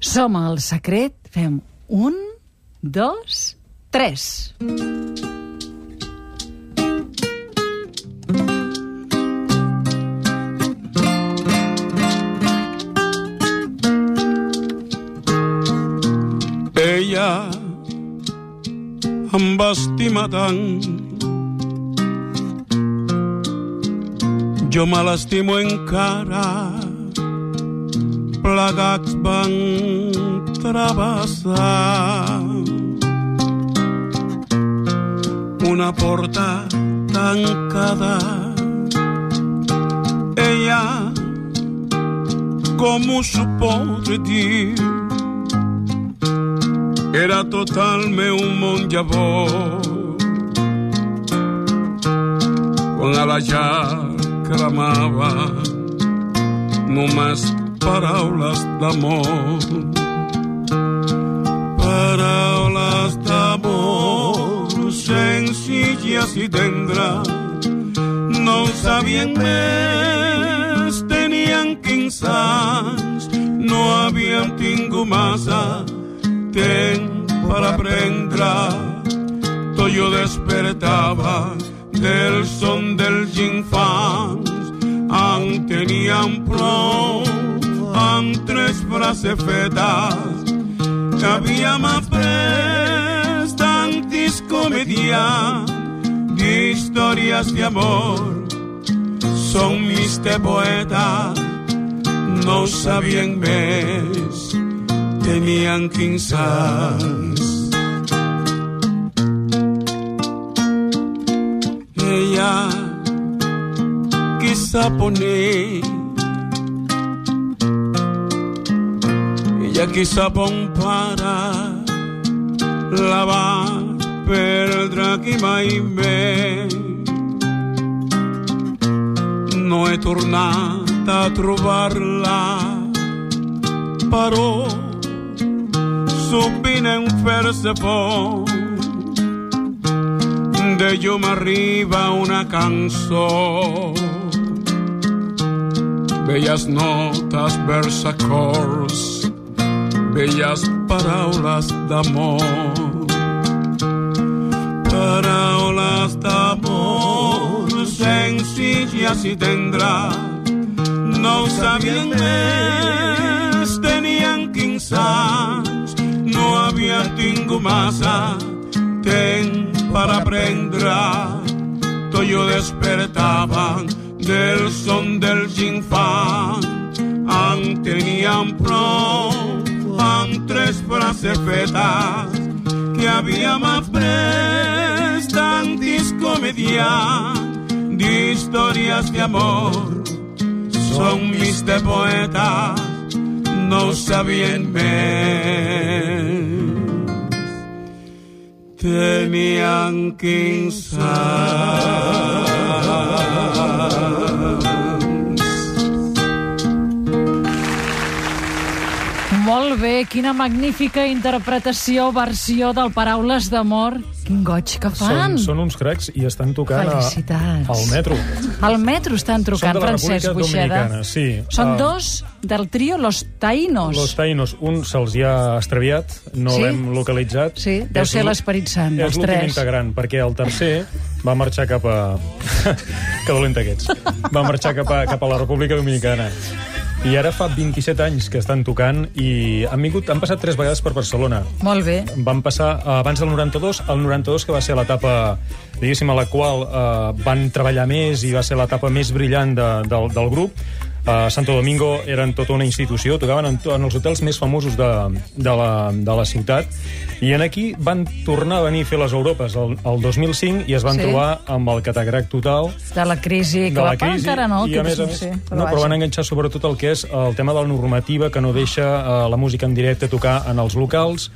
Som al secret, fem un, dos, tres. Ella em va estimar tant jo me l'estimo encara lagats van travessar una porta tancada. Ella como supo de ti era totalmente un monjabó con la ya clamaba no más paraules d'amor. Paraules d'amor senzilles i tendres. No ho sabien més tenien 15 anys. No havien tingut massa temps per aprendre. Tot jo despertava del son dels infants. En prou tres frases fetas. Havia ma pres de historias de amor. Son mis de poetas, no sabían mes, tenían quinzas. Ella quizá poner ella quizá pon para la va perdre qui mai no he tornat a trobar-la però sovint em fer-se por de arriba una cançó. Belles notes, vers acords, belles paraules d'amor. Paraules d'amor, senzilles i tendres, no ho sabien més, tenien 15 anys, no havia tingut massa temps per aprendre. Tot jo despertava del son dels infants. En teníem prou van tres frases fetas que había más prestantis comedia de historias de amor. Son mis de poetas, no sabían más. Tenían quince bé, quina magnífica interpretació, versió del Paraules d'amor. Quin goig que fan. Són, són uns cracs i estan tocant a, al metro. Al metro estan trucant, Són de la Francesc Buixeda. Sí. Són Ah. dos del trio Los Taínos. Los Tainos, un se'ls hi ha extraviat, no Sí? l'hem localitzat. Sí, deu És ser l'Esperit Sant, És dels l'últim tres. integrant, perquè el tercer va marxar cap a... que dolent aquests. Va marxar cap a, cap a la República Dominicana. I ara fa 27 anys que estan tocant i han, vingut, han passat tres vegades per Barcelona. Molt bé. Van passar abans del 92, el 92 que va ser l'etapa diguéssim, a la qual eh, van treballar més i va ser l'etapa més brillant de, del, del grup. A Santo Domingo eren tota una institució, tocaven en, en els hotels més famosos de, de, la, de la ciutat, i en aquí van tornar a venir a fer les Europes el, el 2005 i es van Sí. trobar amb el catagrac total De la crisi, que de la va pa, crisi encara no. i que a més a més, sé, no, però van enganxar sobretot el que és el tema de la normativa que no deixa eh, la música en directe tocar en els locals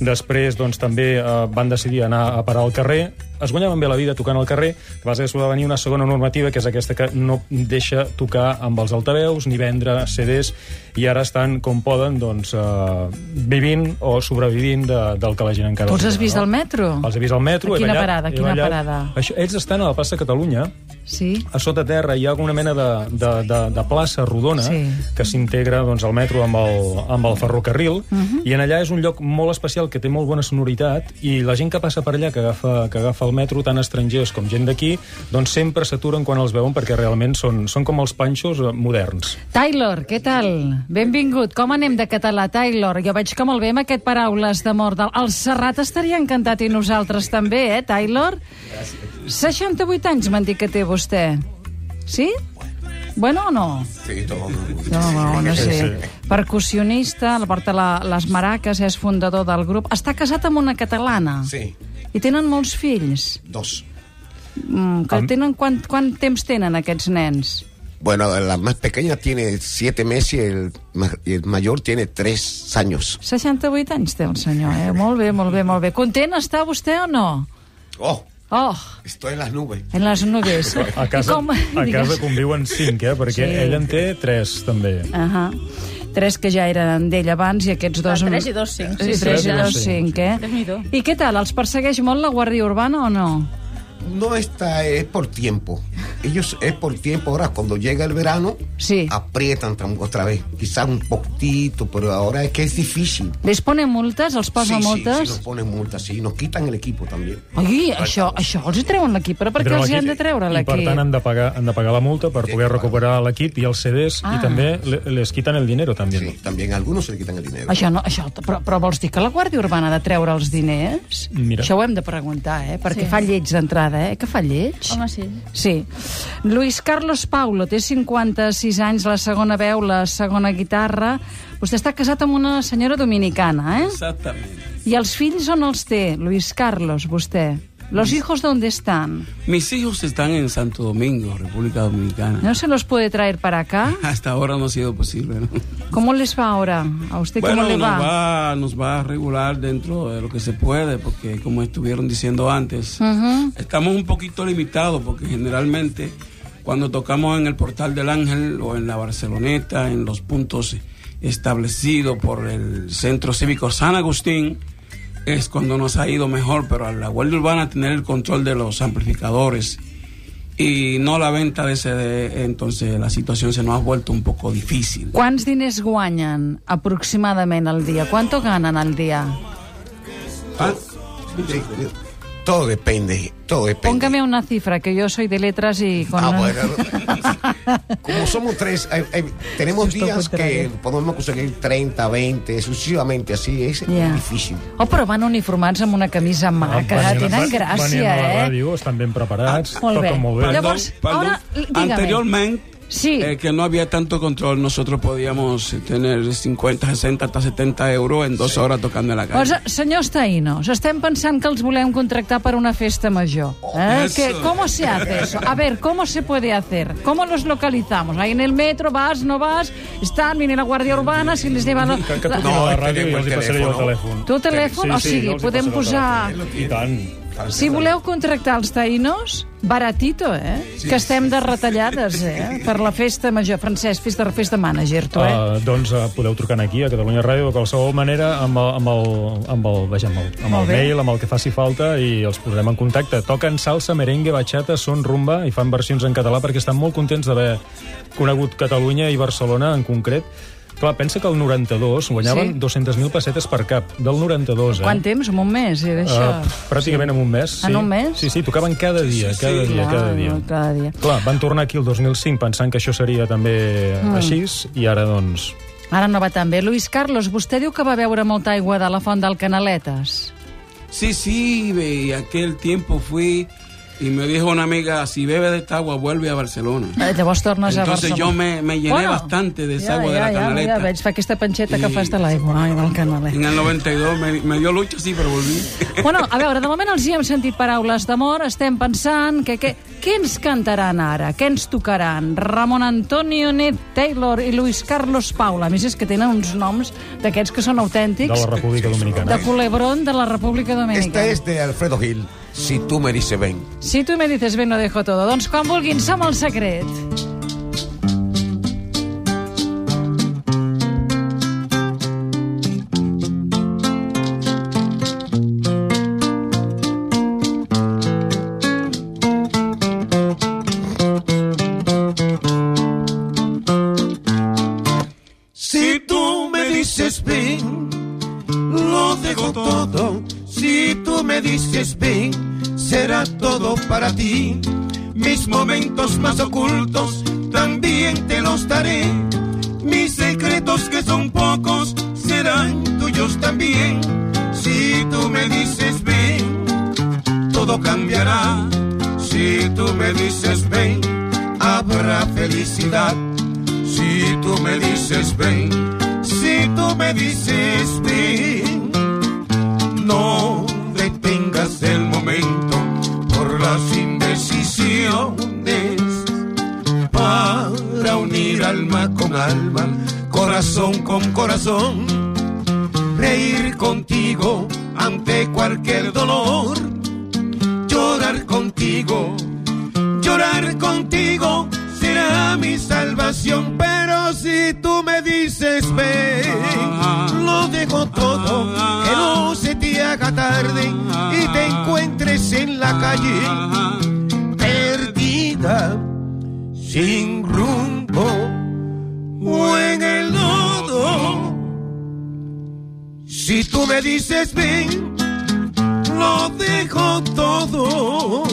després doncs, també eh, van decidir anar a parar al carrer es guanyaven bé la vida tocant al carrer que va va venir una segona normativa que és aquesta que no deixa tocar amb els altaveus ni vendre CDs i ara estan com poden doncs, eh, vivint o sobrevivint de, del que la gent encara Tu els has vist no? al metro? Els he vist al metro, A he quina ballat, parada, he quina ballat. parada? Això, ells estan a la plaça Catalunya Sí. a sota terra hi ha alguna mena de, de, de, de plaça rodona Sí. que s'integra doncs, al metro amb el, amb el ferrocarril Mhm. i en allà és un lloc molt especial que té molt bona sonoritat i la gent que passa per allà, que agafa, que agafa el metro, tant estrangers com gent d'aquí, doncs sempre s'aturen quan els veuen perquè realment són, són com els panxos eh, moderns. Taylor, què tal? Benvingut. Com anem de català, Taylor? Jo veig que molt bé amb aquest paraules d'amor. Del... El Serrat estaria encantat i nosaltres també, eh, Taylor? 68 anys m'han dit que té vostè. Sí? Bueno o no? Sí. No, no, no Sí, sé. Percussionista, la porta la, les maraques, és fundador del grup. Està casat amb una catalana. Sí, I tenen molts fills. dos. Mm, que Am- tenen, quant, quant temps tenen aquests nens? Bueno, la más pequeña tiene siete meses y el, y el mayor tiene tres años. 68 anys té el senyor, eh? Molt bé, molt bé, molt bé. Content està vostè o no? Oh, Oh, estoy en las nubes. en les nubes. A casa, I com- a casa conviuen cinc, eh? perquè Sí. ell en té tres, també. Ahà. Tres que ja eren d'ell abans i aquests dos... Clar, tres i dos, cinc. Sí, Sí, tres i dos, cinc, eh? I què tal? Els persegueix molt la Guàrdia Urbana o no? No está, es por tiempo. Ellos es por tiempo. Ahora, cuando llega el verano, Sí. aprietan otra vez. Quizás un poquitito, pero ahora es que es difícil. Les ponen multes? Els posa sí, sí, multes? sí, nos ponen multas, sí. Nos quitan el equipo también. Ui, això, això els hi treuen l'equip, però per què els hi han l'equip de treure I per l'equip? tant han de, pagar, han de pagar la multa per poder recuperar l'equip i els CDs Ah. i també le- les quitan el dinero també. Sí, también a algunos se le quitan el dinero. Això no, això, però, però vols dir que la Guàrdia Urbana ha de treure els diners? Mira. Això ho hem de preguntar, eh? Perquè Sí. fa lleig d'entrada, eh? Que fa lleig? Home, sí. Sí. Luis Carlos Paulo té 56 anys, la segona veu, la segona guitarra. Vostè està casat amb una senyora dominicana, eh? Exactamente. I els fills on els té, Luis Carlos, vostè? ¿Los hijos dónde están? Mis hijos están en Santo Domingo, República Dominicana. ¿No se los puede traer para acá? Hasta ahora no ha sido posible, ¿no? ¿Cómo les va ahora? ¿A usted Bueno, cómo le nos va? va, nos va a regular dentro de lo que se puede, porque como estuvieron diciendo antes, estamos un poquito limitados, porque generalmente cuando tocamos en el Portal del Ángel o en la Barceloneta, en los puntos establecidos por el Centro Cívico San Agustín, es cuando nos ha ido mejor, pero a la Guardia Urbana tener el control de los amplificadores y no la venta de CD, entonces la situación se nos ha vuelto un poco difícil. Quants diners guanyen aproximadament al dia? ¿Cuánto ganan al dia? Ah, Sí, todo depende, todo depende. Póngame una cifra, que yo soy de letras y con... Ah, bueno. Como somos tres, hay- hay- tenemos Esto días que podemos conseguir 30, 20, sucesivamente así, es Ja. difícil. Oh, però van uniformats amb una camisa maca, Venien- tenen venien gràcia, a la eh? ràdio, estan ben preparats, Molt bé. molt bé. Llavors, ahora, dígame. anteriormente, Sí. eh, que no había tanto control, nosotros podíamos tener 50, 60, hasta 70 euros en dos horas tocando en la calle. Cosa, senyors taïnos, estem pensant que els volem contractar per una festa major. ¿Eh? Eso. Que, ¿Cómo se hace eso? A ver, ¿cómo se puede hacer? ¿Cómo los localizamos? Ahí en el metro, vas, no vas, están, viene la Guàrdia Urbana, si les llevan... Que, que truquin No, a la ràdio i tengo els hi el passaré jo el telèfon. telèfon. Tu telèfon? o sigui, els hi podem posar... I tant. Si voleu contractar els taïnos, baratito, eh? que estem de retallades, eh? Per la festa major. Francesc, fes de, fes de mànager, tu, eh? Uh, doncs uh, podeu trucar aquí, a Catalunya Ràdio, de qualsevol manera, amb el, amb el, amb el, vaja, amb el, amb el mail, amb el que faci falta, i els posarem en contacte. Toquen salsa, merengue, bachata, son rumba, i fan versions en català perquè estan molt contents d'haver conegut Catalunya i Barcelona en concret. Clar, pensa que el 92 guanyaven Sí. 200.000 pessetes per cap. Del 92, eh? Quant temps? En un mes, era això? Uh, pràcticament en un mes, sí. En un mes? Sí, sí, tocaven cada dia, sí, cada sí. dia, cada Clar, dia. Cada dia. Clar, van tornar aquí el 2005 pensant que això seria també mm. així, i ara, doncs, Ara no va tan bé. Luis Carlos, vostè diu que va beure molta aigua de la font del Canaletes. Sí, sí, y aquel tiempo fui y me dijo una amiga, si bebe de esta agua, vuelve a Barcelona. Eh, llavors tornes Entonces a yo Barcelona. me, me llené bastante de esa ja, agua de ja, la ja, canaleta. Ja, veig, fa aquesta panxeta que I- fas de l'aigua, ai, del En Canalet. el 92 me, me dio lucha, sí, pero volví. Bueno, a veure, de moment els hi hem sentit paraules d'amor, estem pensant que, que què ens cantaran ara? Què ens tocaran? Ramon Antonio Net Taylor i Luis Carlos Paula. A més, és que tenen uns noms d'aquests que són de autèntics, la República Dominicana. de Culebrón de la República Dominicana. Esta es de Alfredo Gil, Si tú me dices ven. Si tu me dices ven, no dejo todo. Doncs quan vulguin, som el secret. Para ti. Mis momentos más ocultos también te los daré. Mis secretos que son pocos serán tuyos también. Si tú me dices ven, todo cambiará. Si tú me dices ven, habrá felicidad. Si tú me dices ven, si tú me dices ven, no las indecisiones para unir alma con alma, corazón con corazón, reír contigo ante cualquier dolor, llorar contigo, llorar contigo será mi salvación, pero si tú me dices ven, lo dejo todo, calle perdida, sin rumbo o en el lodo. Si tú me dices ven, lo dejo todo.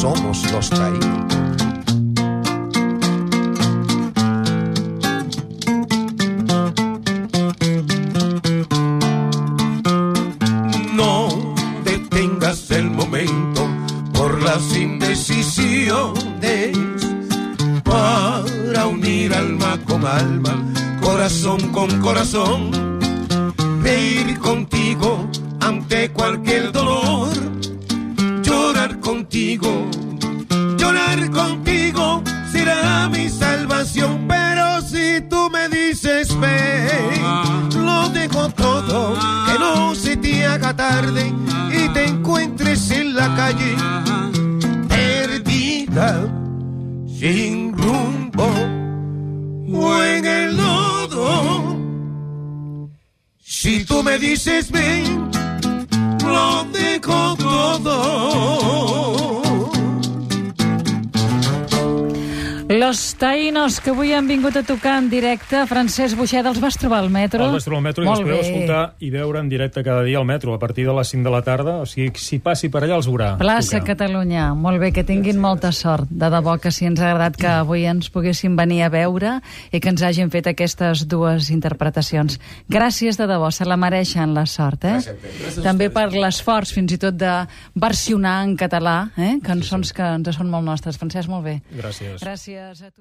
Somos los taínos. Corazón con corazón, reír contigo ante cualquier dolor, llorar contigo, llorar contigo será mi salvación, pero si tú me dices ven, lo dejo todo, que no se te haga tarde y te encuentres en la calle perdida, sin rumbo o Si tú me dices ven, lo dejo todo. Los taïnos que avui han vingut a tocar en directe, Francesc Buixeda, els vas trobar al metro? El vas trobar al metro i Molt els podeu bé. escoltar i veure en directe cada dia al metro a partir de les 5 de la tarda. O sigui, si passi per allà els veurà. Plaça tocar. Catalunya, molt bé, que tinguin molta sort. De debò que sí ens ha agradat que avui ens poguessin venir a veure i que ens hagin fet aquestes dues interpretacions. Gràcies de debò, se la mereixen la sort, eh? També per l'esforç fins i tot de versionar en català, eh? cançons que ens són molt nostres. Francesc, molt bé. Gràcies. Gràcies a tu.